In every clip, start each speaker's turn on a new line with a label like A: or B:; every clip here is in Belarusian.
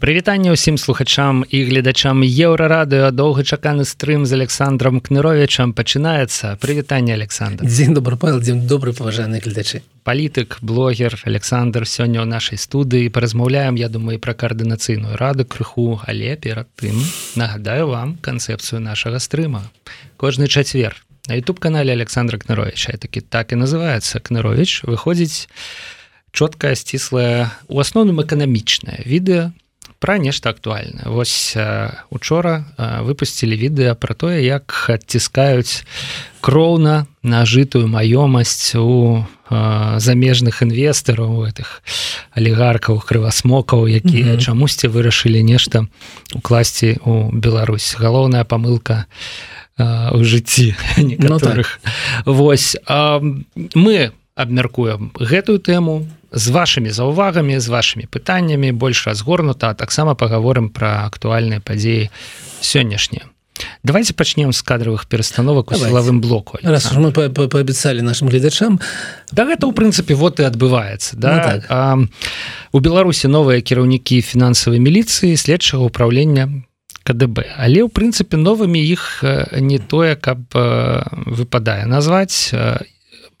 A: прывітанне ўсім слухачам і гледачам еўрарадыо доўгачаканы стрым з александром кныровичам пачынаецца. Прывітанне александр.
B: Дзень добры павел дзень добры паважаны гледачы.
A: Палітык блогер александр сёння ў нашай студыі. Паразмаўляем я думаю пра каардынацыйную раду крыху але перад тым нагадаю вам канцэпцыю нашага стрыма. Кожны чацвер на youtube канале александра кныровича такі так і называется кнырович выходзіць чоткая сціслая у асноўным эканамічнае відэо пра нешта актуальна восьось учора выпусцілі відэа пра тое як адціскаюць кроўна нажытую маёмасць у замежных інвестараў гэтых алігаркаў крывасмокаў якія mm -hmm. чамусьці вырашылі нешта укласці у Беларусь галоўная памылка у жыцці ну, так. Вось мы абмяркуем гэтую тэму з вашими заўвагамі з вашими пытаннямі больш разгорнута таксама паговорым про актуальныя падзеі сённяшнія. Давайте пачнем з кадровых перастановак у сілавым блоку.
B: Раз мы паабяцалі нашим гледачам.
A: Да гэта ў прынцыпе вот і адбываецца да? Ну, так. а, у беларусі новыя кіраўнікі фінансавай міліцыі следчага управлення КДБ але ў прынцыпе новымі іх не тое каб выпадае назваць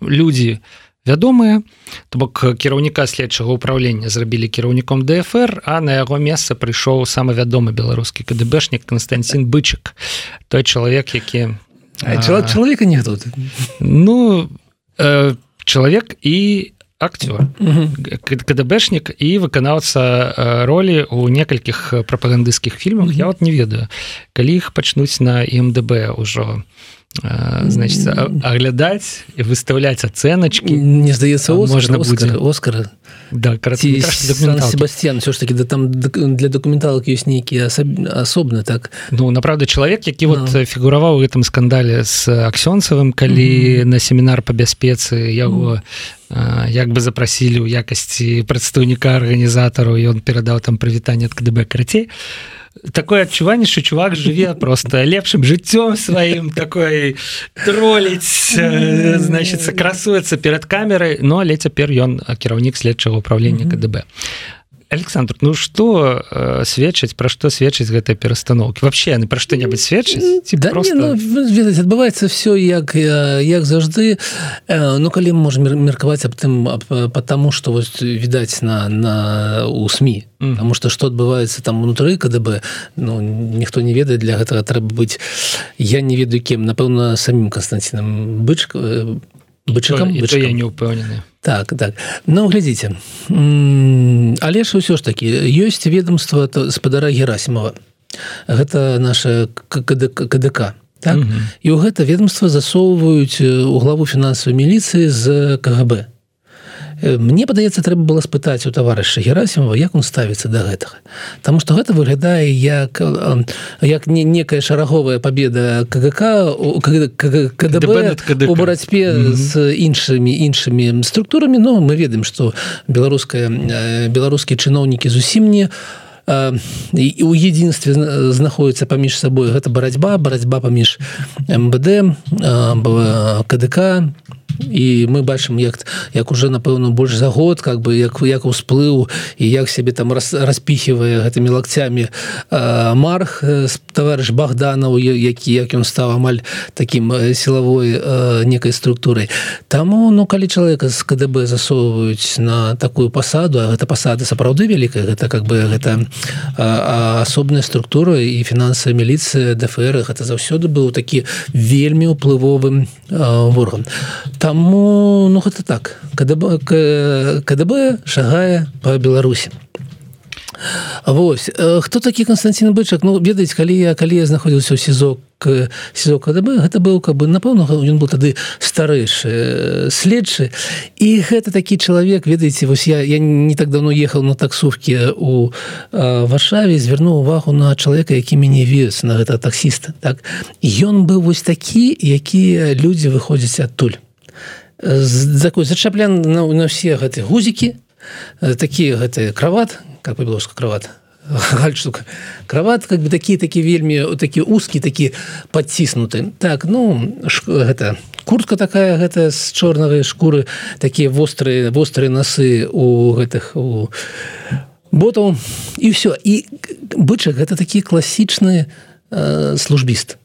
A: людзі у вядомыя. То бок кіраўніка следчага ўправлення зрабілі кіраўніком ДФР а на яго месца прыйшоў самы вядомы беларускі кДБшнік Константин бычык. Той чалавек які
B: чалавека не тут
A: ну э, чалавек і актёр. кДБшнік і выканаўца ролі у некалькіх прапагандысцкіх фільмах я вот не ведаю. Калі іх пачнуць на МДБ ўжо. у значит аглядаць і выставляць ацэначки
B: не здаецца можна будзе оскара
A: да
B: Себастьян все ж таки да там для документалак ёсць нейкія асобны так
A: ну направда чалавек які no. вот фігураваў у гэтым скандале с аксёнцавым калі mm -hmm. на семінар по бяспецы яго mm -hmm. як бы запрасілі ў якасці прадстаўніка арганізатару ён перадаў там прывітанне ад КДБ карацей то такое адчуванне що чувак жыве просто лепшым жыццём сваім такой троліць значится красуецца перад камерай но але цяпер ён кіраўнік следчага управлення КДБ Александр Ну что э, сведчыць пра што сведчыць гэтай перастановки вообще яны пра што-небудзь сведчыць
B: да, просто... ну, ведаць адбываецца все як як заўжды э, Ну калі можем меркаваць аб тым потому что вось відаць на на у сМ mm. потому что что адбываецца там унутры КДБ Ну ніхто не ведае для гэтага трэба быць я не ведаю кем. Напэўна самим Константином бычка э, бычакам
A: я не упэўнены
B: так так. Ну глядзіце але ж ўсё ж таки ёсць ведомство спадара герасимова гэта наша КДК КДК так? -hmm. і ў гэта ведомство засоўваюць у главу фінансавай міліцыі з КГБ Мне падаецца трэба было спытаць у таварыша герасімова як он ставіцца до гэтага. Таму что гэта выглядае як як не некая шараговая победа КГК КДБ у барацьбе з іншымі іншымі структурамі. Но мы ведаем что беларуская беларускія чыноўнікі зусім не і у единстве знаходіцца паміж сабой гэта барацьба барацьба паміж МБД КДК і мы бачым як як уже напэўна больш за год как бы як як усплыў і як сябе там раз, распіхивае гэтымі лакцямі марх товарищ богданаў які як ён стаў амаль таким сілавой некай структурай таму ну калі чалавека з КДБ засоўваюць на такую пасаду а гэта пасада сапраўды вялікая гэта как бы гэта асобная структура і фінансавая міліцыя ДФР гэта заўсёды быў такі вельмі уплывовым ворган там Таму ну гэта так. КДБ, КДБ шагае по Беларусі. Вось хто такі Константин бычак? Ну ведаць калі я калі я знаходзіўся ў сезок сезо КДБ гэта быў каб бы напэўна ён был тады старэйшы следчы. І гэта такі чалавек ведаеце вось я я не так давно ехал на таксовке у варшаве звярнуў увагу на чалавека які мяне вез на гэта таксіста так? Ён быў вось такі якія людзі выходзяць адтуль такой зачаплян на, на все гэты гузікі такія гэты крават как по-беларуску крават гальштук крават как бы такі такі вельмі такі узкі такі подціснуты так ну ш, гэта куртка такая гэта з чорнавай шкуры такія вострыя вострыя насы у гэтых у ботаў і все і бычак гэта такі класічны э, службіст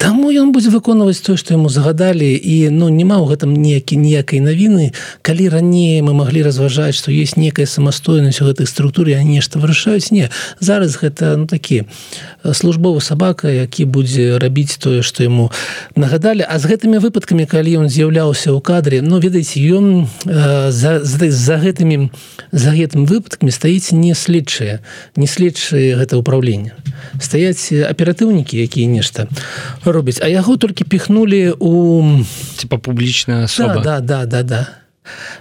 B: Таму ён будзе выконваць тое, што яму загадалі і ну няма ў гэтым ніякі ніякай навіны. Калі раней мы маглі разважаць, што есть некая самастойнасць у гэтай структуры, а нешта вырашаюць не. Зараз гэта ну, такі службовы сабака, які будзе рабіць тое, што яму нагадалі. А з гэтымі выпадкамі, калі ён з'яўляўся ў кадры, ну ведаеце, ён э, за, за, за гэтымі за гэтым выпадкамі стаіць не следчыя, не следчыя гэта ўправленне. Стаяць аператыўнікі, якія нешта робіць а яго толькі піхнули у
A: типа публічная особа
B: да да да да,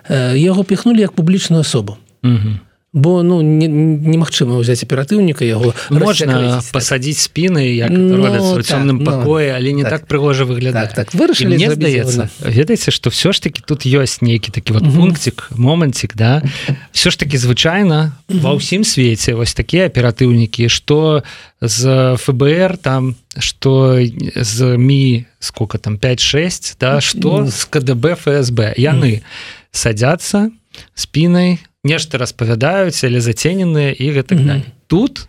B: да. яго піхнули як публічную особу
A: угу.
B: Бо ну немагчыма не ўзяць аператыўніка яго
A: можна пасадзіць спіны як ну, цёмным так, пакоі але не так, так прыгожа выглядаць
B: так, так вырашылі
A: мне здаецца ведаеце что все ж таки тут ёсць нейкі такі вот пунктик момантик да? Все ж таки звычайна ва ўсім свеце вось такія аператыўнікі что з ФБР там что з ми сколько там 56 да? Что з КДБ ФСБ. Яны садятся спінай нешта распавядаюць але зацененыя і гэта mm -hmm. тут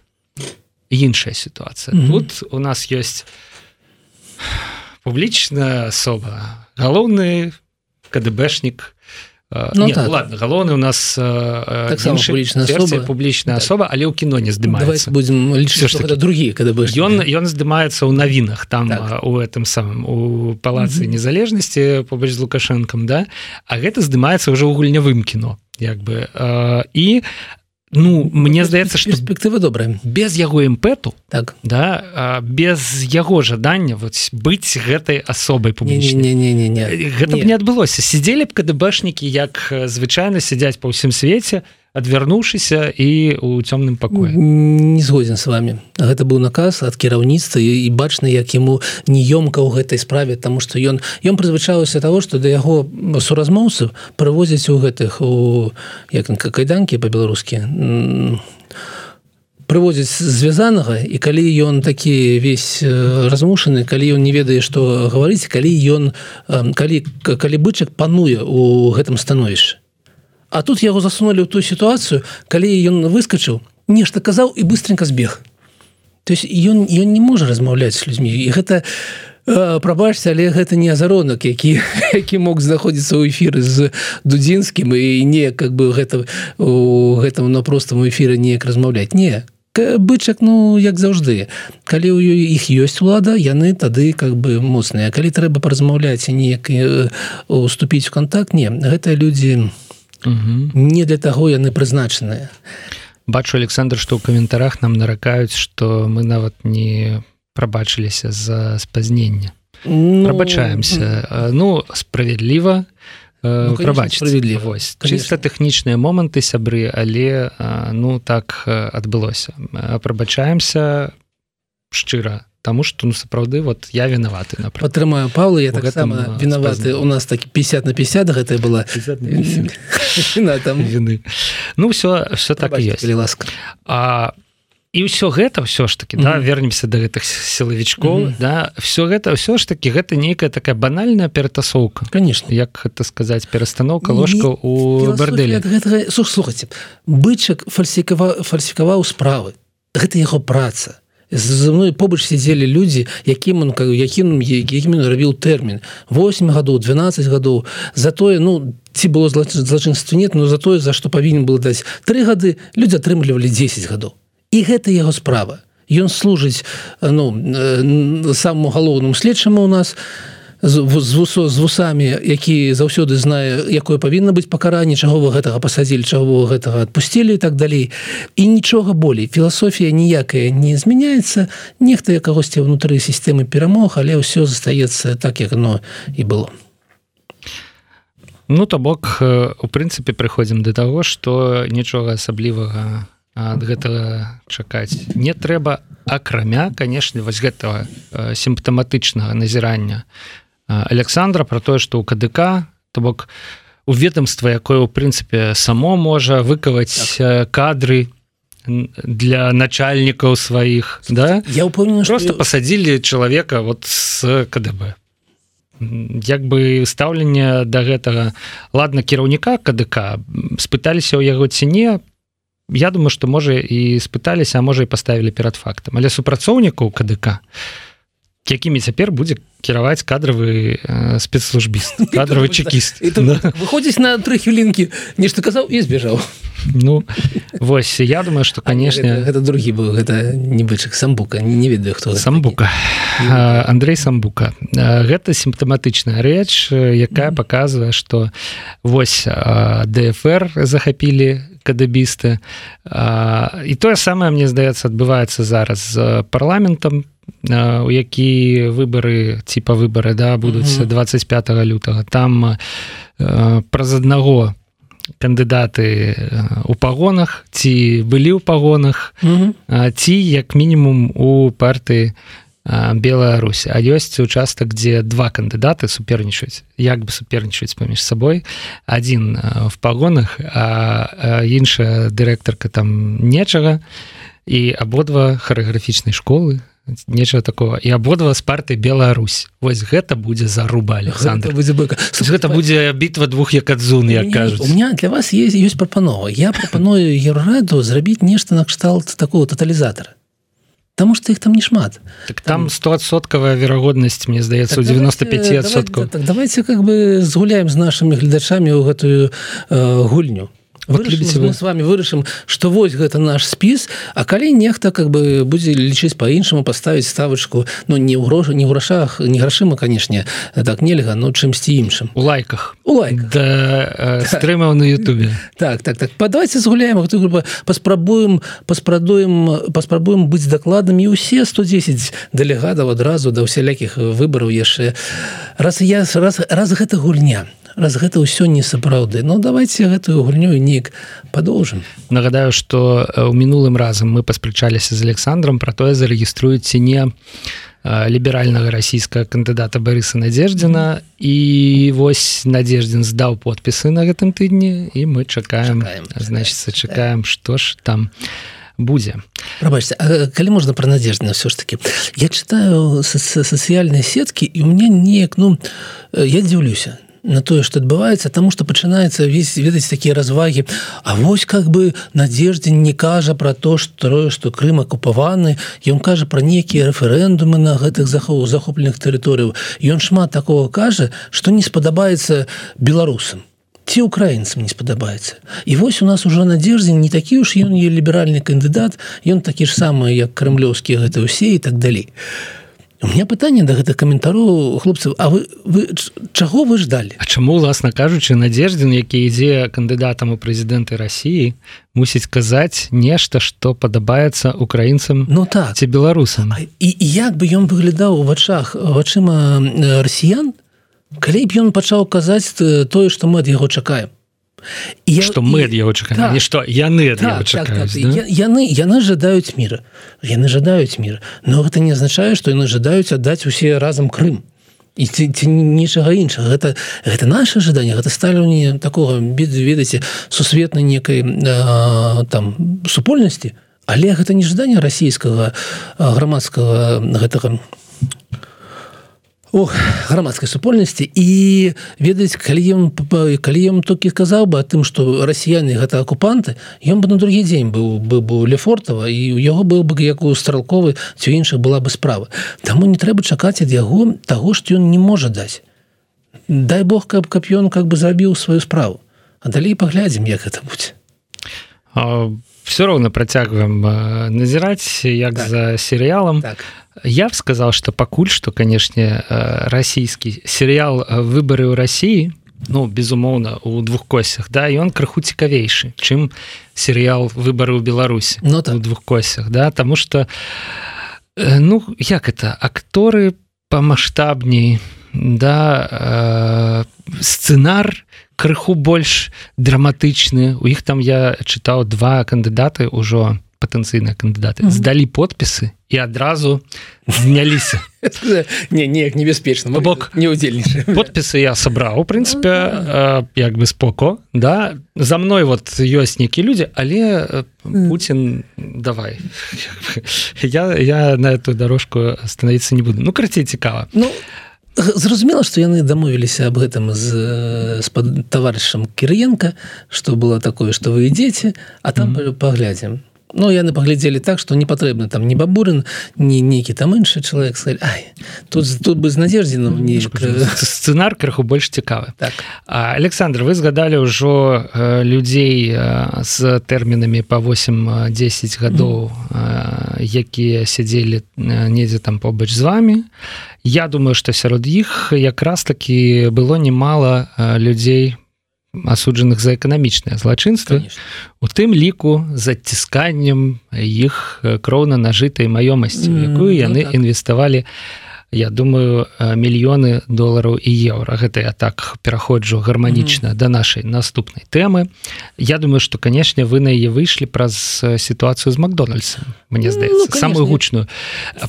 A: іншая ситуация mm -hmm. тут у нас есть публічная асоба галоўны КДБшнік ну, Нет, так. ладно галоўны у нас
B: так публічная
A: особа публічная так. особа але ў кіно не здымаецца
B: будем другі КДБ
A: ён ён здымаецца ў навінах там так. у этом самым у палацы mm -hmm. незалежнасці побач з лукашэнкам да а гэта здымаецца ўжо ў гульнявым кіно як бы э, і ну мне здаецца что
B: перспектыва добрая
A: без яго імпэту
B: так
A: да без яго жадання вот быць гэтай асобай
B: публічнай не, не, не, не,
A: не. гэта не. не адбылося сидзелі б кДбэшнікі як звычайна сядзяць па ўсім свеце адвярнуўшыся і у цёмным пакоі.
B: Не згодзін с вами гэта быў наказ ад кіраўніцтва і бачна як яму неёмка ў гэтай справе тому что ён ён прызвычаўся того что да яго суразмоўцаў прывозяць у гэтых у як кайданкі по-беларускі прывозяць звязанага і калі ён такі весь размушаны калі ён не ведае што гаварыць калі ён калі калі бычак пануе у гэтым становішча А тут яго засунули ў ту сітуацыю калі ён выскочыў нешта казаў і быстренько збег то есть ён ён не можа размаўляць з людзьмі і гэта прабачце але гэта не азаронак які які мог знаходзіцца ў эфіры з дудзінскім і не как бы гэта у гэтым на простым эфіры неяк размаўляць. Не бычак ну як заўжды. Калі ў іх ёсць улада яны тады как бы моцныя. Калі трэба паразмаўляць неяк уступіць у контакт не гэта людзі не
A: угу.
B: не для таго яны прызначаныя.
A: Бачу александр что ў каментарах нам наракаюць что мы нават не прабачыліся за спазнення ну, прабачаемся ну справядліва ну, прабач справядлівось чыста тэхнічныя моманты сябры але ну так адбылося. Прабачаемся шчыра Таму что ну сапраўды вот я вінаваты на
B: падтрымаю Павла я так вінаваты у нас так 50 на 50 гэта была
A: вины. Ну все все так есть.
B: ласка
A: а і ўсё гэта все ж таки да вернемся до гэтых сілавічкоў да все гэта все ж таки гэта нейкая такая банальная ператасоўка
B: конечно.
A: Як это сказать перастановка ложка у барделі
B: слухайте бычак фальсікава фальсікаваў справы. Гэта яго праца за мной побач сидзелі людзі якім он якім якім рабіў тэрмін. 8 гадоў 12 гадоў. Затое ну ці было злачынства нет но затое за што павінен был даць три гады людзі атрымлівалі 10 гадоў. І гэта яго справа. Ён служыць ну самому галоўным следчаму у нас. на з, з, з вусамі які заўсёды знае якое павінна быць пакаранне чаго вы гэтага пасадзілі чаго гэтага адпусцілі так далей. І нічога болей. Філасофія ніякая не змяняецца. Нехта я кагосьці ўнутры сістэмы перамог але ўсё застаецца так як оно і было.
A: Ну то бок у прынцыпе прыходзім да таго што нічога асаблівага ад гэтага чакаць не трэба акрамя канешне вось гэтага сімптаматычнага назірання Александра про тое что у КДК то бок у ведомства якое у прынцыпе само можа выкаваць так. кадры для начальнікаў сваіх да?
B: Я упомню
A: просто пасадзілі чалавека вот с КДБ. Як бы стаўленне до да гэтага. Ладно кіраўніка КДК спыталіся ў яго ціне. Я думаю что можа і спыталіся а можа і паставілі перад фактам. Але супрацоўнікаў КДК якімі цяпер будзе кіраваць кадравы э, спецслужбіст кадравы чекіст
B: выходзіць на тры хвілінкі нешта казаў і збежаў.
A: Ну вось я думаю что конечно
B: гэта другі быў гэта нібычак самбука не ведаю хто
A: самбука. Андрей самбука. Гэта сімптаматычная рэч якая показывае что вось дфр захапілі кадабісты і тое самае мне здаецца адбываецца зараз з парламентам у які выбары типа выборы да будуць 25 лютага там праз аднаго кандыдаты у пагонах ці былі ў пагонах ці як мінімум у партыі Беларусь А ёсць участак дзе два кандыдаты супернічаюць як бы супернічаюць паміж сабой один в пагонах а іншая дырэктарка там нечага і абодва харэаграфічнай школы нечага такого. І абодва з парты Беларусь Вось гэта будзе заруба Александр.
B: будзе быка
A: гэта будзе бітва двух якадзун як кажуць
B: у меня для вас есть ёсць прапанова я прапаную еўраду зрабіць нешта накшталт такого тоталізатора Таму что их там не шмат.
A: Так там стосоткавая верагоднасць мне здаецца так, 95
B: давайте, так, давайте как бы згуляем з нашими гледачамі ў гэтую э, гульню любіце вы. с вами вырашым что вось гэта наш спіс А калі нехта как бы будзе лічыць по-іншаму поставіць ставачку но ну, не ў грошы не ў грашах не грашыма канешне так нельга но чымсьці іншым.
A: У лайках.
B: У лайк
A: да, стрымаў на Ютубе.
B: Так так так. Давайте згуляем гэту групу паспрабуем паспрадуем паспрабуем быць дакладнымі. Усе 110 дэлегатаў адразу да ўсялякіх выбараў яшчэ. Раз я раз раз гэта гульня раз гэта ўсё не сапраўды. Ну давайте гэтую гульню неяк падоўжым.
A: Нагадаю что у мінулым разам мы паспрачаліся з александром про тое зарэгіструеце не ліберальнага расійскага кандыдата барыса надеждзіна і вось надеждзін здаў подпісы на гэтым тыдні і мы чакаем значится чакаем что ж там будзе.
B: Прабачце, калі можна пра надеждна ўсё ж таки я читаю сацыяльныя сеткі і у мне неяк ну я дзіўлюся на тое что адбываецца тому что пачынаецца весь ведаць такія развагі А вось как бы надеждзень не кажа про то что что Крым акупаваны ён кажа про некія рэферэндумы на гэтых захоў захопленых тэрыторыяў ён шмат такого кажа что не спадабаецца беларусам. Ці украінцам не спадабаецца. І вось у нас уже надеждзень не такі уж ён е ліберальны кандыдат ён такі ж самы як крымлёўскія гэта ўсе і так далей. а у меня пытанне да гэтых каментару хлопцаў А вы вы чаго вы ждалі?
A: А чаму уласна кажучы надеждзін які ідзе кандыдатам у прэзідэнты Росіі мусіць казаць нешта што падабаецца украінцам
B: Ну так.
A: ці беларусам?
B: І, і як бы ён выглядаў у вачах вачыма расіян калі б ён пачаў казаць тое што мы ад яго чакаем
A: я, что мы ад яго чакаем так, что яны так, так, так,
B: да? яны яны жадаюць мира. Яны жадаюць мир но гэта не азначае что яны жадаюць аддаць усе разам Крым. І ці, ці нічага іншага гэта гэта наше ожидание гэта сталіўні такого без ведаце сусветнай некай э, там супольнасці але гэта не жаданне расійскага грамадскага гэтага Ох, грамадскай супольнасці. І ведаць калі ён калі ён толькі сказаў бы тым што расіяне гэта акупанты ён бы на другі дзень быў бы быў лефортава і у яго быў бы як у стралковы ці іншых была бы справа. Таму не трэба чакаць ад яго таго што ён не можа даць. Дай Бог каб каб ён как бы забіў сваю справу. А далей паглядзім як гэта будзе.
A: Все роўна працягваем назіраць як так. за серыялам. Так я б сказал что пакуль что канешне э, расійскі серыял э, выборы ў Росіі ну безумоўна у двух косях да ён крыху цікавейшы чым серыял выборы ў Беларусі
B: но ну,
A: у двух косях да тому что э, ну як это акторы по маштабней да э, сцэнар крыху больш драматычны. У іх там я чытаў два кандыдаты ўжо на патэнцыйныя кандыдаты mm -hmm. здалі подпісы і адразу зняліся
B: не неяк небяспечна
A: бок.
B: не удзельніча
A: подпісы я сабраў у прынцыпе э, як бы споко да. За мной вот ёсць нейкія людзі але Путін давай. Я я на эту дорожку становіцца не буду. Ну карцей цікава
B: ну зразумела што яны дамовіліся аб гэтым з, з таварышам кірыенко што было такое што вы ідзеце а там mm -hmm. паглядзім Ну яны паглядзелі так што не патрэбна там не бабурын не нейкі там іншы чалавек Ай, тут тут бы з надзеждзіном не
A: сцэнар крыху больш цікавы. Так. Александр вы згадалі ўжо э, людзей э, з тэрмінамі по 8-10 гадоў э, якія сядзелі недзе там побач з вами Я думаю што сярод іх якраз такі было немало людзей асуджаных за эканамічнае злачынства у тым ліку з адцісканнем іх кроўна нажытай маёмасці якую яны ну, так. інвеставалі я думаю мільёны долараў і еўра. Гэта я так пераходжу гарманічна mm -hmm. да нашай наступнай тэмы. Я думаю что канешне вы на яе выйшлі праз сітуацыю з макдональдсом мне ну, здаецца. ну, самую гучную.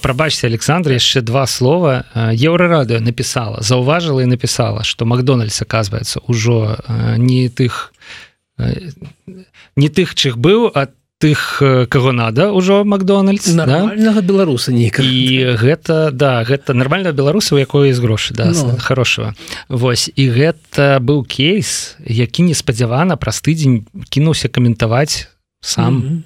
A: Прабачься Александр яшчэ два слова. Еўрарадыо написала заўважыла і написала что макдональдс оказывается ўжо не тых не тых чых быў а тых кого надо ўжо макдональдс
B: нормального да? беларуса не
A: і гэта да гэта нормального беларуса у якой есть грошы да ну. хорошего Вось і гэта быў кейс які неспадзявана праз тыдзень кінуўся каментаваць сам mm -hmm.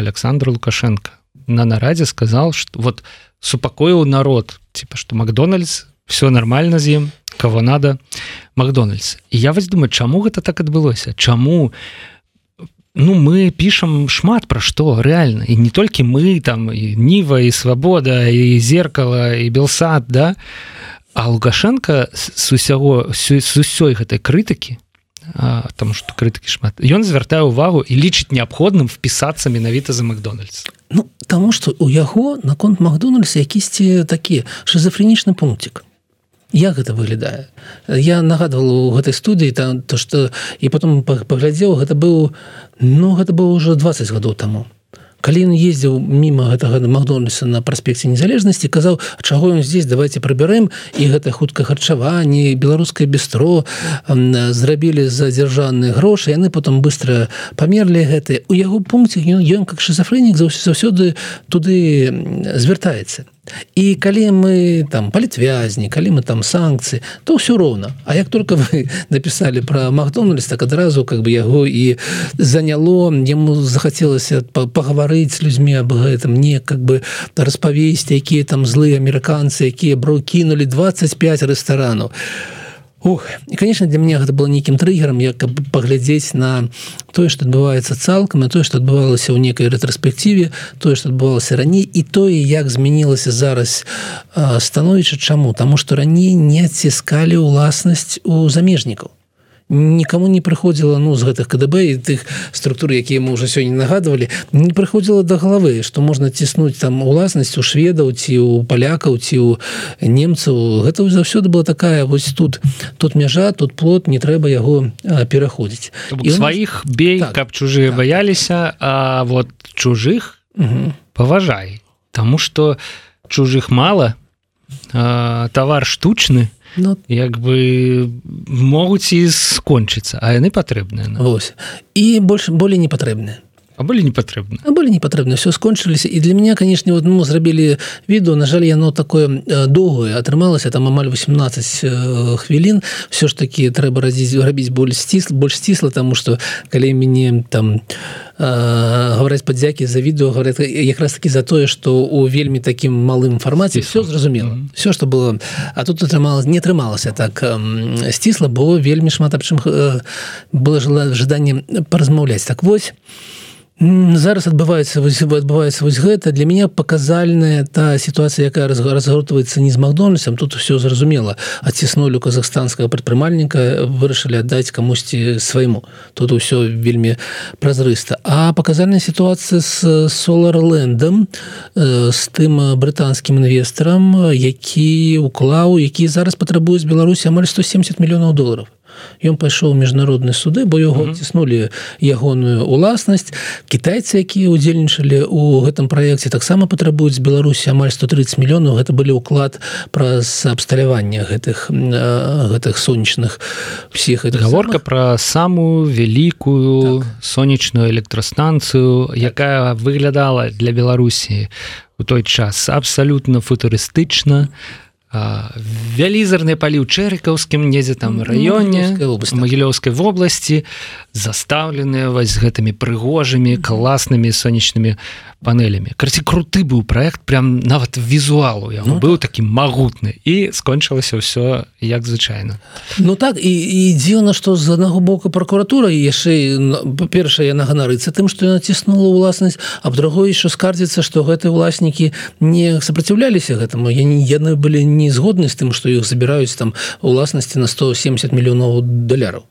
A: Александр лукашенко на нарадзе сказал что вот супакоіў народ типа что макдональдс все нормально з ім кого надо макдональдс я вось думаю чаму гэта так адбылося чаму у ну мы пишем шмат про что реально. И не только мы там и нива и свобода и зеркало и белсад да? А лукашенко с усяго с усёй гэтай крытыкі там что крытыкі шмат ён звяртае увагу і лічыць неабходным впісацца менавіта за макдональдс.
B: Ну тому что у яго наконт макдональдса якісьці такі шизофренічны пунктик як гэта выглядае? Я нагадывал у гэтай студыі там то что і потом паглядзеў гэта быў ну гэта было уже 20 гадоў таму. Калі ён ездзіў мимо гэтага макдональдса на праспекце незалежнасці казаў чаго ён здесь давайте прыбярэм і гэта хутка харчаванне беларускае бістро зрабілі за дзяржаныя грошы яны потом быстро памерлі гэты. У яго пункце ён ён как шизофренік заўсёды туды звяртаецца і калі мы там палітвязні калі мы там санкцыі то ўсё роўна А як только вы написали про макдональдс так адразу как бы яго і заняло. Яму захацелася пагаварыць з людзьмі об гэтым не как бы распавесці якія там злыя амерыканцы якія бро кінули 25 рэстаранаў а Ух, і конечно для мне гэта было нейкім трыггером як каб паглядзець на тое што адбываецца цалкам на тое што адбывалася ў некай рэтраспектыве тое што адбывалася раней і тое як змянілася зараз становішча чаму таму што раней не адціскалі ўласнасць у замежнікаў никому не прыходзіла ну з гэтых КДБ і тых структур якія мы уже сёння нагадывалі не прыходзіла до головы что можна ціснуць там уласнасць у шведаў ці у палякаў ці у немцаў. Гэта заўсёды была такая вось тут тут мяжа тут плод не трэба яго пераходзіць.
A: І сваіх нас... бей так, каб чужыя так, баяліся а вот чужых паважай Таму что чужых мало а, товар штучны ну, як бы могуць і скончыцца а яны патрэбныя
B: Вось. і больше болей не патрэбныя
A: А былі не патрэбна
B: былі не патрэбна все скончыліся і для меня канешне вот ну зрабілі відео на жаль яно такое доўгое атрымалася там амаль 18 хвілін все ж таки трэба радзіць рабіць больш сцісла больш сцісла тому что калі мяне там гавараць падзякі за відео говорят якраз таки за тое что у вельмі таким малым фармаце все зразумела mm -hmm. все что было. А тут атрымалось не атрымалася так сцісла бо вельмі шмат аб чым было жела жаданне паразмаўляць так вось зараз адбываецца адбываецца вось гэта. Для меня паказальная та сітуацыя якая разгортваецца не з макдональдсом. Тут все зразумела. Адціснулю казахстанскага прадпрымальніка вырашылі аддаць камусьці свайму. Тут усё вельмі празрыста. А паказальная сітуацыя з соларлендом з тым брытанскім інвестарам які уклаў які зараз патрабуюць беларусі амаль 170 мільёнаў долларов ён пайшоў міжнародны суды бо яго ціснули ягоную уласнасць китайцы якія удзельнічалі у гэтым праекце таксама патрабуюць беларусі амаль 130 мільёнаў. Гэта былі ўклад праз абсталяванне гэтых гэтых сонечных всех
A: гаворка про самую вялікую так. сонечную электрастанцыю якая выглядала для беларусі у той час абсалютна футурыстычна палі ў чэрыкаўскім недзе там раёне магілёўскай вобласці заставленыя вось гэтымі прыгожымі класнымі сонечнымі панелямі карці круты быў проект прям нават візуалу я ну, быў так. такі магутны. І скончылася ўсё як звычайна.
B: Ну так і, і дзіўна што з аднаго боку прокуратура яшчэ па-першае яна ганарыцца тым што яна ціснула ўласнасць а другой еще скардзіцца што гэтыя ўласнікі не сопраціўляліся гэтаму. Я не яны былі не згодны з тым што іх забіраюць там уласнасці на 170 мільёнаў даляраў.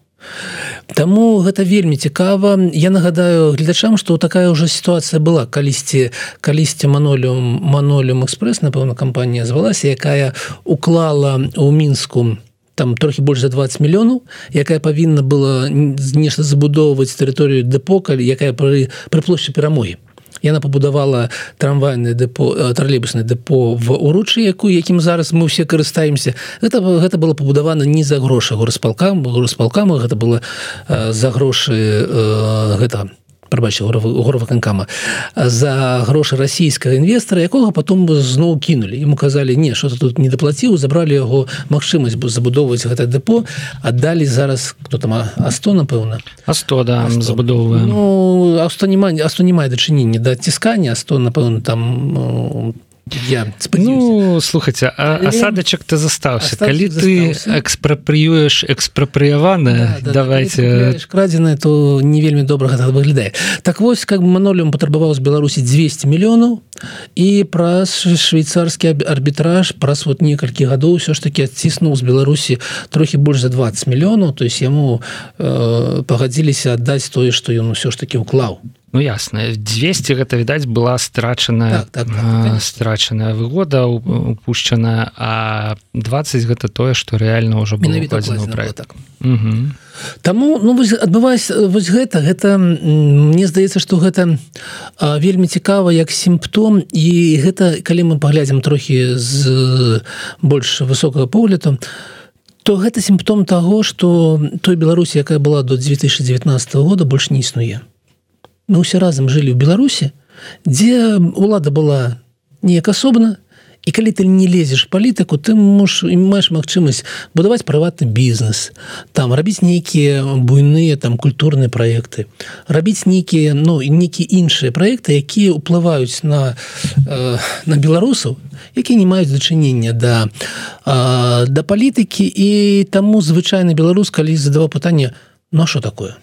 B: Таму гэта вельмі цікава. Я нагадаю гледачам што такая ўжо сітуацыя была. Калісьці калісьці манолюм манолюм экспрэс напэўна кампанія звалася якая уклала ў мінску там трохі больш за 20 мільёнаў якая павінна была нешта забудоўваць тэрыторыю дэпока якая пры пры плошчы перамогі яна пабудавала трамвайны дэпо тралейбусны дэпо в уручы якую якім зараз мы все карыстаемся это гэта было пабудавана не за грошы горасполкам горасполкама гэта было за грошы гэтага прабачы горваканкама за грошы расійскага інвестора якога потом бы зноў кінулі. Ему казалі не что тут не даплаціў забралі яго магчымасць бы забудоўваць гэта дэпо аддалі зараз кто там а 100 напэўна?
A: А 100 да забудовы
B: ну, а што не мае а што не мае дачынення да ціскання 100 напэўна там ну, я
A: ну, слухайте асадачак ты застаўся калі ты экспрапрыюеш экспрапрыяваны да, да, давайте
B: крадзены то не вельмі добра гэта выглядае. Так вось как бы манолем патрабаваў з беларусі 200 мільёнаў і праз швейцарскі арбітраж праз вот некалькі гадоў все ж таки адціснуў з беларусі трохі больш за 20 мільёнаў то есть яму э, пагадзіліся аддаць тое што ён усё ж таки ўклаў
A: Ну ясна 200 гэта відаць была страчаная так, так, так, страчаная выгода упушчаная а 20 гэта тое што реально ўжо
B: так. Таму ну адбываюсь вось гэта гэта мне здаецца што гэта а, вельмі цікава як сімптом і гэта калі мы паглядзім трохі з больш высокага погляду то гэта сімптом таго што той Беларусі якая была до 2019 года больш не існуе мы ўсе разам жылі ў беларусе дзе улада была неяк асобна і калі ты не лезеш палітыку ты муж і маеш магчымасць будаваць прыватны бізнес там рабіць нейкія буйныя там культурныя праекты рабіць нейкія ну нейкі іншыя праекты якія ўплываюць на э, на беларусаў якія не маюць дачынення да э, да палітыкі. І таму звычайны беларус калі задаваў пытанне ну що такое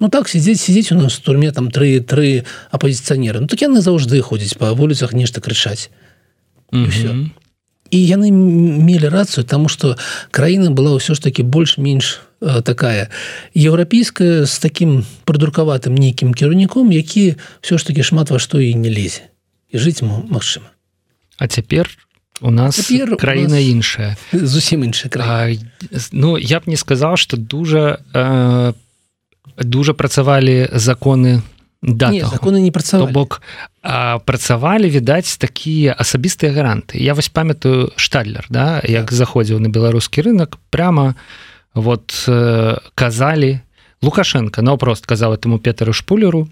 B: Ну так сидзець сидзець у нас в турме там три тры апозіцыянеры Ну так яны заўжды ходзяць па вуліцах нешта крычаць mm -hmm. і яны мелі рацыю тому что краіна была ўсё ж таки больш-менш э, такая еўрапейская з таким прыдрукаватым нейкім кіраўніком які все ж таки шмат во што і не лезе і жыць ему магчыма
A: А цяпер у нас цяпер краіна нас іншая.
B: зусім іншая
A: Ну я б не сказаў что дужа э, дуже працавалі законы да
B: не, законы не працавалі.
A: Бок працавалі відаць такія асабістыя гаранты. Я вось памятаю штадлер да як так. заходзіў на беларускі рынок прямо вот э, казалі лукашенко наўпрост казаў этому петару шпулеру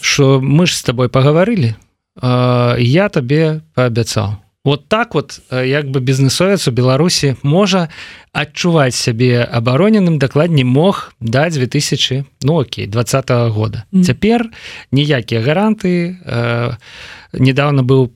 A: що мы ж з тобой пагаварылі э, я табе паабяцаў вот так вот э, як бы бізнесовец у беларусі можа адчуваць сябе абароненым дакладней мог да 2000 ну окей двадцать -го года. Mm. цяпер ніякія гаранты э, недавно быў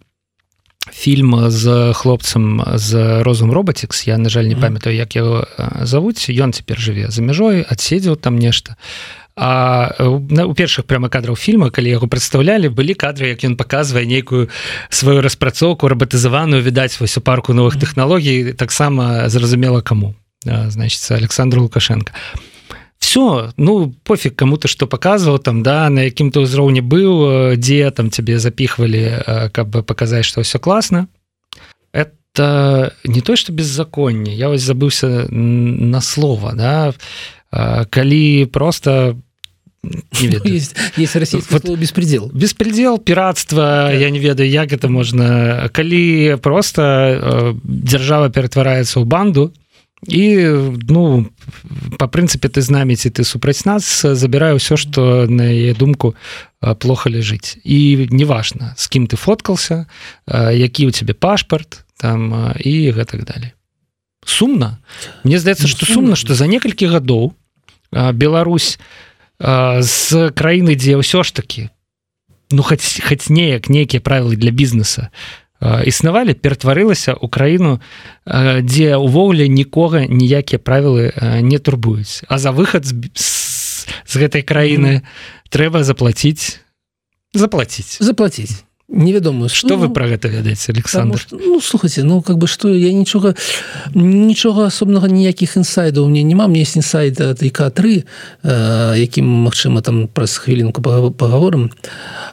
A: фільм з хлопцам з розум роботикс я на жаль не памятаю як яго э, завуць. Ён цяпер жыве за мяжой адседзеў там нешта. а А на, у першых прямо кадраў фільма калі яго прадстаўлялі былі кадры як ён показвае нейкую сваю распрацоўку рабатызаваную відаць вось у парку новых тэхналогій таксама зразумела каму значится Александр лукашенко. Все ну пофиг кому ты что показывал там да на якім то ўзроўні быў дзе там цябе запихвалі каб бы показаць что все класна это не то что беззаконне я вось забыўся на слово да калі просто
B: есть, есть вот, беспредел
A: беспредел пиратства да. я не ведаю як это можна калі просто э, держава ператвараецца ў банду і ну по прынцыпе ты знаміці ты супраць нас забіраю ўсё что на яе думку плохо ляжыць і неважно с кім ты фоткался які у тебе пашпарт там і гэтак далей сумна Мне здаецца что сумна что за некалькі гадоў Беларусь з краіны дзе ўсё ж таки ну хоць хоць неяк нейкія правілы для бізнеса існавалі ператварылася ў краіну дзе увогуле нікога ніякія правілы не турбуюць а за выхад з, з, гэтай краіны mm -hmm. трэба заплаціць заплатіць
B: заплатіць невядома
A: что ну, вы про гэта ведаеце Александр?
B: что, ну слухайте ну как бы что я нічога нічога асобнага ніякіх інсайдаў мне няма мне есть інсайд к3 якім Мачыма там праз хвілінку паговорым.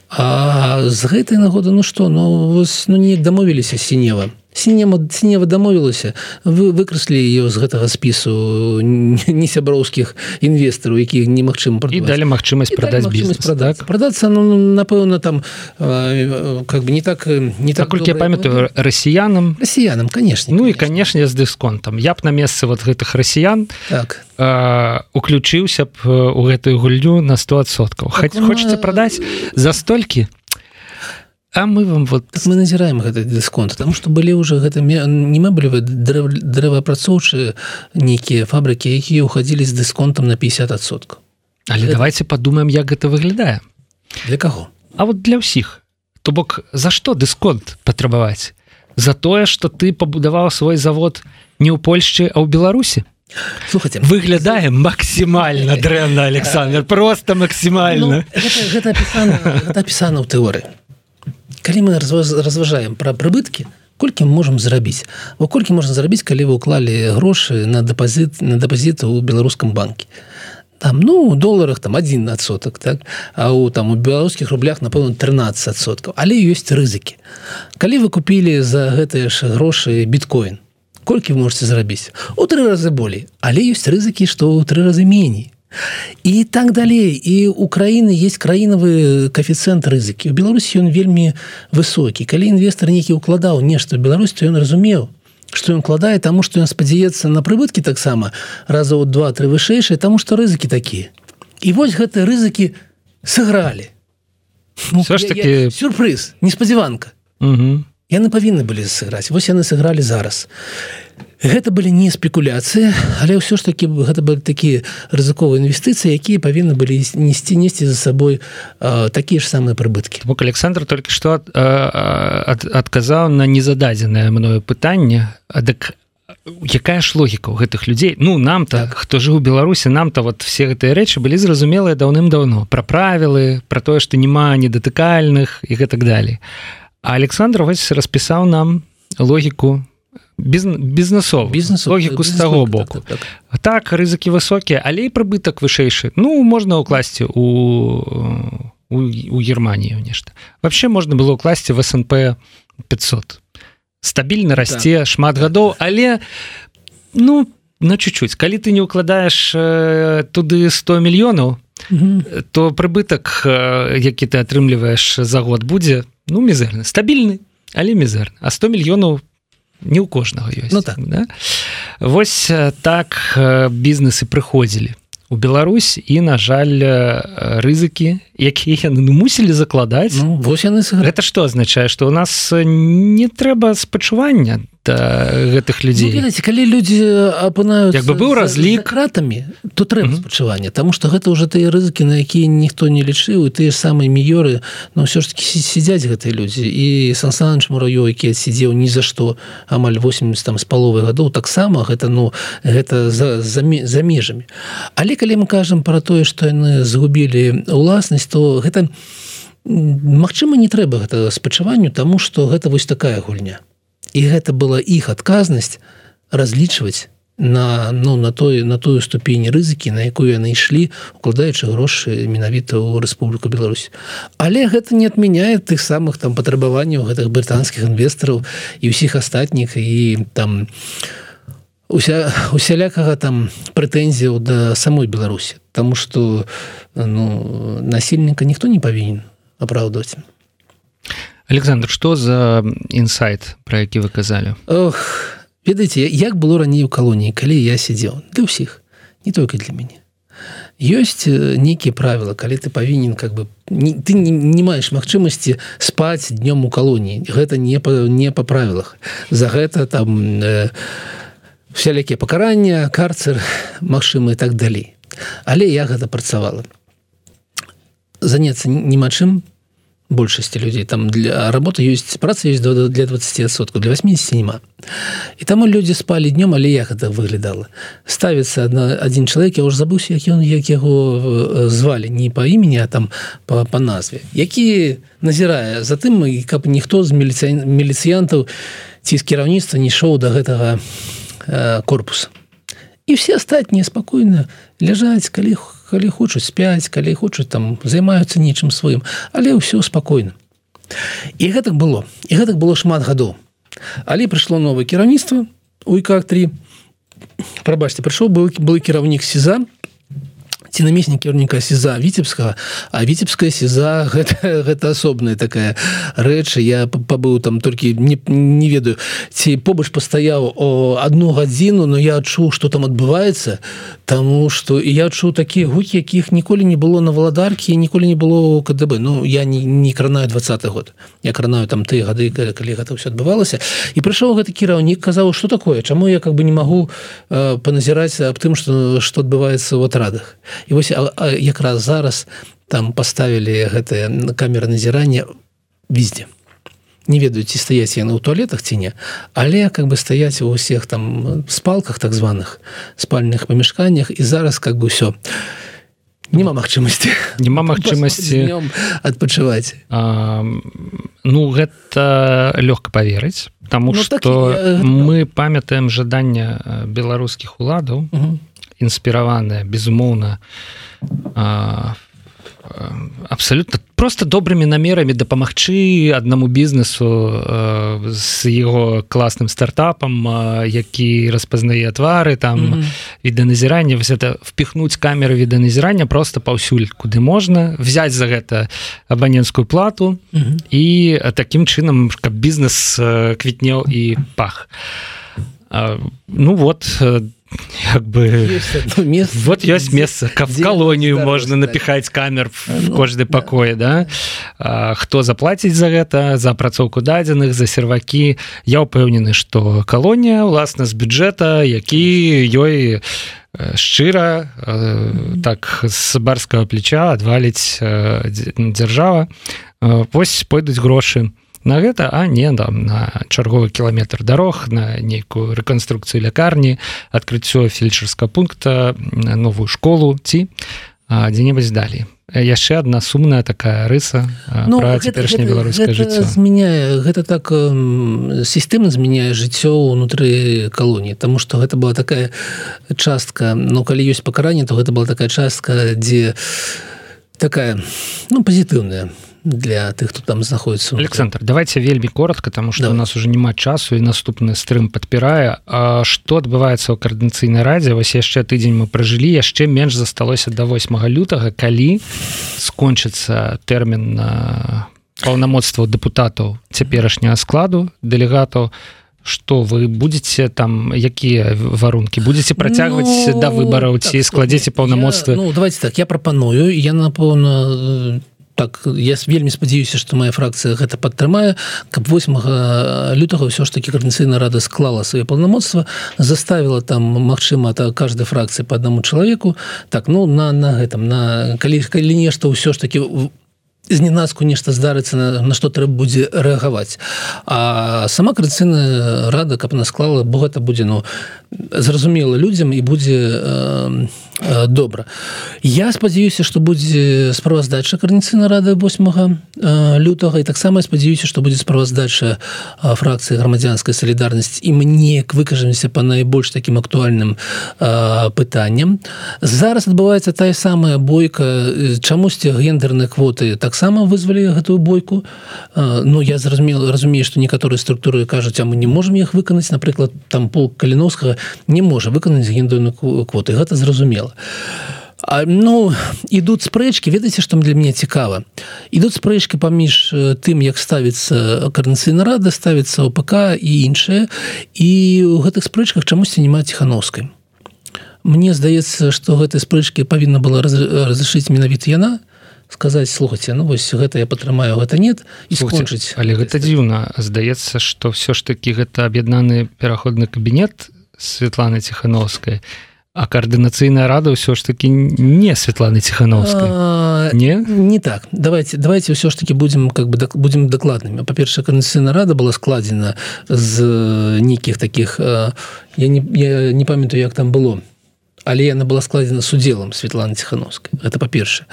B: А з гэтай нагоды ну что? Ну вось ну неяк дамовіліся сінева сінема сінева дамовілася. Вы выкраслі ее з гэтага спісу не сяброўскіх інвестараў якіх немагчыма
A: і далі магчымасць продаць
B: продать продацца ну, напэўна там как бы не так не так
A: колькі я памятаю расіянам?
B: Расіянам конечно
A: ну і канешне з дысконтам. Я б на месцы вот гэтых расіян
B: так.
A: уключыўся б у гэтую гульню на 100соткаў так, хочаце прадаць за столькі? то А мы вам вот
B: так мы назіраем гэты дысконт там что былі уже гэта не мэблевы дрэваапрацоўчыя нейкія фабрыкі якія ўхадзілі з дысконтам на 50сот
A: але гэта... давайте подумаем як гэта выглядае
B: для каго
A: А вот для ўсіх то бок за что дысконт патрабаваць за тое что ты пабудаваў свой завод не ў Польшчы а ў Беларусі
B: слухайте
A: выглядаем максімальна дрэнна Александр просто максімальна
B: ну, гэта, гэта апісана ў тэорыі калі мы разважаем пра прыбыткі колькі мы можемм зрабіць во колькі можна зрабіць калі вы уклалі грошы на дэпазіт на дэпазіты ў беларускам банке? Там ну доларах там один адсотак так а у там у беларускіх рублях напэўна 13соткаў але ёсць рызыкі калі вы купілі за гэтыя ж грошы біткоін колькі вы можете зрабіць у тры разы болей але ёсць рызыкі што ў тры разы меней і так далей і Украіны есть краінавы коэфіцыент рызыкі у Беларусі ён вельмі высокі калі інвестор нейкі укладаў нешта Беларусь то ён разумеў что ён кладае таму что ён спадзяецца на прыбыткі таксама раза ў два-тры вышэйшыя таму что рызыкі такія і вось гэтыя рызыкі сыгралі
A: ну, ж таки
B: сюрпрыз неспадзяванка яны павінны былі сыграць вось яны сыгралі зараз гэта былі не спекуляцыі але ўсё ж таки гэта былі такія рызыковыя інвестыцыі якія павінны былі несці несці за сабой такія ж самыя прыбыткі.
A: Бок Александр только что адказаў на незададзенае мною пытанне дык якая ж логіка ў гэтых людзей? Ну нам так. хто жыў беларусі нам-то вот все гэтыя рэчы былі зразумелыя даўным-даўно. Пра правілы про тое што няма недатыкальных і гэтак далей. Александр вось распісаў нам логіку бізнесов
B: бізнес
A: логіку з таго боку. так, так. так рызыкі высокія але і прыбытак вышэйшы ну можна ўкласці у у, у германію нешта вообще можна было ўкласці в снп 500 стабільна расце так. шмат гадоў але ну на чуть-чуть. Калі ты не укладаеш э, туды 100 мільёнаў то прыбытак э, які ты атрымліваеш за год будзе ну мізэрны. Стабільны але мізэрны. А 100 мільёнаў не ў кожнага ёсць
B: ну, так.
A: да? восьось так бізнесы прыходзілі у Беларусь і на жаль рызыкі якія яны ну, мусілі закладаць
B: ну, вось яны
A: гэта што азначае што у нас не трэба спачування гэтых людзей.
B: ну, ведаце, калі людзі апынаюць
A: як бы быў разлік
B: кратамі то трэба спачування Таму што гэта ўжо тыя рызыкі на якія ніхто не лічыў і тыя самыя міёры но ўсё ж таки сядзяць гэтыя людзі. І сансанач мураю які сидзеў ні за што амаль 80 там з паловы гадоў таксама гэта ну гэта за, за, за межамі. Але калі мы кажам про тое што яны згубілі уласнасць то гэта Магчыма не трэба гэта спачуванню тому что гэта вось такая гульня і гэта была іх адказнасць разлічваць на ну на той на тую ступені рызыкі на якую яны ішлі укладаючы грошы менавіта ў Рэспубліку Беларусь. Але гэта не адмяняе тых самых там патрабаванняў гэтых брытанскіх інвестараў і ўсіх астатніх і там уся усялякага там прэтэнзіяў да самой беларусі. Таму что ну насельніка ніхто не павінен апраўдваць
A: Александр что за інсайт про які вы казалі
B: Ох ведаеце як было раней у калоніі калі я сидзеў для ўсіх не только для мяне ёсць нейкія правілы калі ты павінен как бы не, ты не, не маеш магчымасці спаць днём у калоніі гэта не па, не па правілах за гэта там э, всялякія пакарання карцер магчымы так далей але я гэта працавала. Заняться немачым большасці людзей. Там для работы ёсць праца есть для 20сотку для 80 нема і таму людзі спалі днём але як это выглядала? Ставіцца одна один чалавек я уже забыўся як ён як яго э, звалі. Не по імені а там по, по назве. Які назірае затым і каб ніхто з міліцыя міліцыянтаў ці з кіраўніцтва не ішоў до гэтага э, корпуса. І все астатнія спакойна ляжаць калі калі хочуць спяць калі хочуць там займаюцца нечым сваім але ўсё спакойна. І гэтак было і гэтак было шмат гадоў. Але прыйшло новае кіраўніцтва у как 3 прабачце прыйшоў был был кіраўнік сеза ці намеснік кірніка сеза віцебскага а віцебская сеза гэта, гэта асобная такая рэч. Я пабыў там толькі не, не ведаю ці побач пастаяў о одну гадзіну но я адчуў что там адбываецца Таму что і я чуў такія гукі якіх ніколі не было на валадаркі ніколі не было КДБ. Ну я не, не кранаю двадцатый год. Я кранаю там ты гады калі гэта все адбывалася і прыйшоў гэты кіраўнік казаў что такое чаму я как бы не магу э, паназіраць аб тым что что адбываецца в атрадах і вось якраз зараз там поставілі гэтае камеры назірання везде не ведаю ці стаяць яны ў туалетах ці не але как бы стаяць у усіх там спалках так званых спальных памяшканнях і зараз как бы все няма магчымасці
A: няма магчымасці
B: адпачываць
A: ну гэта лёгка поверыць тому ну, что так, я... мы памятаем жадання беларускіх уладаў інспіраваная безумоўна в абсолютно просто добрымі намерамі дапамагчы аднаму бізнесу э, з яго класным стартапам э, які распазнае твары там mm -hmm. відэназірання вось это впихнуть камеры відэназірання просто паўсюль куды можна взять за гэта абаненскую плату mm -hmm. і таким чынам каб бізнес э, квітнеў і пах э, ну вот там як бы место, вот ёсць месца каб в калонію можна напіхаць камер в ну, кожны пакоі да, да? хто заплаціць за гэта за апрацоўку дадзеных за сервакі я ўпэўнены что калонія уласна з бюджэта які ёй шчыра так з барскага плеча адваліць дзяржава. Вось пойдуць грошы на гэта а не там на чарговы кіламетр дарог на нейкую рэканструкцыю лякарні адкрыццё фельчарска пункта новую школу ці дзе-небудзь далей. Яшчэ одна сумная такая рыса ну, цяперашняя беларускае жыццё.
B: змяняе гэта так сістэмна змяняе жыццё унутры калоніі Таму что гэта была такая частка но калі ёсць пакаранне то гэта была такая частка дзе такая ну пазітыўная для тых хто там знаходіцца
A: Александр давайте вельмі коротко тому что да. у нас уже няма часу і наступны стрым падпірае А что адбываецца ў каардынцыйнай радзе? Вось яшчэ тыдзень мы пражылі яшчэ менш засталося до 8 лютага калі скончыцца тэрмін на паўнамоцтва депутатаў цяперашняга складу дэлегатаў. Что вы будете там якія варункі? Будете працягваць ну, да выбараў ці так, складзеце паўнамоцтва
B: ну, давайте так я прапаную я напэўна так я вельмі спадзяюся что моя фракцыя гэта падтрымае. Каб 8 лютага ўсё ж таки кардыцыйна рада склала свае паўнамоцтва заставила там Мачыма то каждой фракцыі по аднаму чалавеку. Так ну на на гэтым на калі калі нешта ўсё ж таки зненацку нешта здарыцца на, на што трэба будзе рэагаваць. А сама крыцыйная рада каб она склала бо гэта будзе ну зразумела людзям і будзе э, э, добра. Я спадзяюся что будзе справаздача карніцыйна рады 8 э, лютага. І таксама спадзяюся что будзе справаздача э, фракцыі грамадзянская салідарнасць і мне выкажемся по найбольш таким актуальным э, пытанням. Зараз адбываецца тая самая бойка чамусьці гендерныя квоты таксама вызвалі гэтую бойку. Э, Ну я зразумела разумею что некаторыя структуры кажуць а мы не можем іх выканаць напрыклад там пол каліновскага не можа выканаць гендойную квоты гэта зразумела А, ну ідуць спрэчкі ведаеце што для мяне цікава? Ідуць спрэчкі паміж тым як ставіцца карнацыйна рада ставіцца ОПК і іншае. І у гэтых спрэчках чамусьці няма ціхановскай Мне здаецца што гэтай спрэчкі павінна была разрешыць менавіта яна сказаць слухаце ну вось гэта я падтрымаю гэта нет і скончыць.
A: але гэта дзіўна. Здаецца што ўсё ж такі гэта аб'яднаны пераходны кабінет Светланы ціхановскай а каардынацыйная рада ўсё ж таки не Светланы ціхановскай.
B: Не? не так. Давайте давайте ўсё ж таки будем как бы будем дакладнымі. Па-першая каардынацыйная рада была складзена з нейкіх таких я не я не памятаю як там было але яна была складзена с удзелам Светланы ціхановскай это па-перша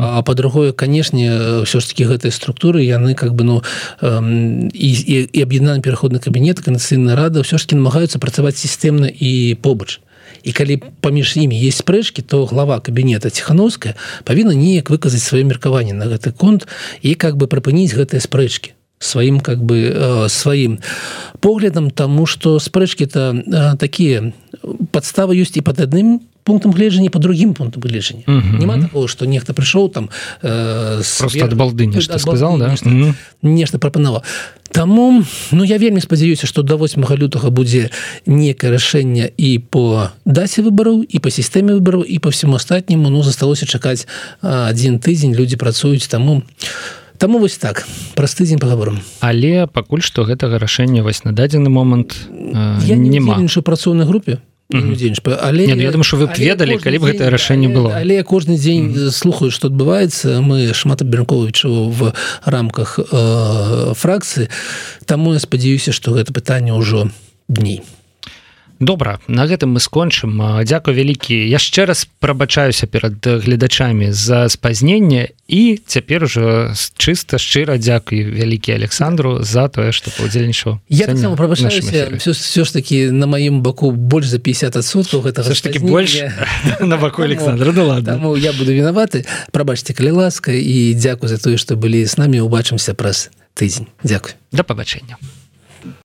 B: а по-другое канешне ўсё ж таки гэтай структуры яны как бы ну і, і, і аб'яднаны пераходны кабінет канацыйная рада ўсё ж таки намагаюцца працаваць сістэмна і побач. І калі паміж імі есть спрэчкі то глава кабінета ціхановская павінна неяк выказаць сваё меркаванне на гэты конт і как бы прыпыніць гэтыя спрэчкі сваім как бы э, сваім поглядам тому что спрэчки-то э, такие подставы ёсць і под адным пунктам гледжання по другим пунктам гледжання няма такого что нехта прыйшоў там
A: э, свер... балды нешта сказал да?
B: нешта, нешта прапанова Таму ну я вельмі спадзяюся что до 8 лютага будзе некае рашэнне і по дасе выбараў і по сістэме выбараў і по всему астатняму ну засталося чакаць один тыдзень люди працуюць таму у Таму вось так. Праз тыдзень паговорам
A: але пакуль што гэтага рашэння вось на дадзены момант
B: э, няма. іншай працоўнай групе
A: але Не, ну, я думаю что вы б ведалі калі б гэтае рашэнне было.
B: але я кожны дзень mm -hmm. слухаю што адбываецца. Мы шмат абмярковічу в рамках э, фракцыі. Таму я спадзяюся што гэта пытанне ўжо дней
A: добра на гэтым мы скончым. Дзякую вялікі. Яшчэ раз прабачаюся перад гледачамі за спазнення і цяпер ужо чыста шчыра дзякуй вялікі александру за тое что паўдзельнічаў
B: я все, все ж таки на маім баку больш за 50 адсоткаў гэта
A: ж таки больш на баку александра. Ну, ладно.
B: Я буду вінаваты. Прабачце калі ласка і дзякую за тое што былі з намі. Убачымся праз тыдзень. Дзякуй.
A: Да пабачэння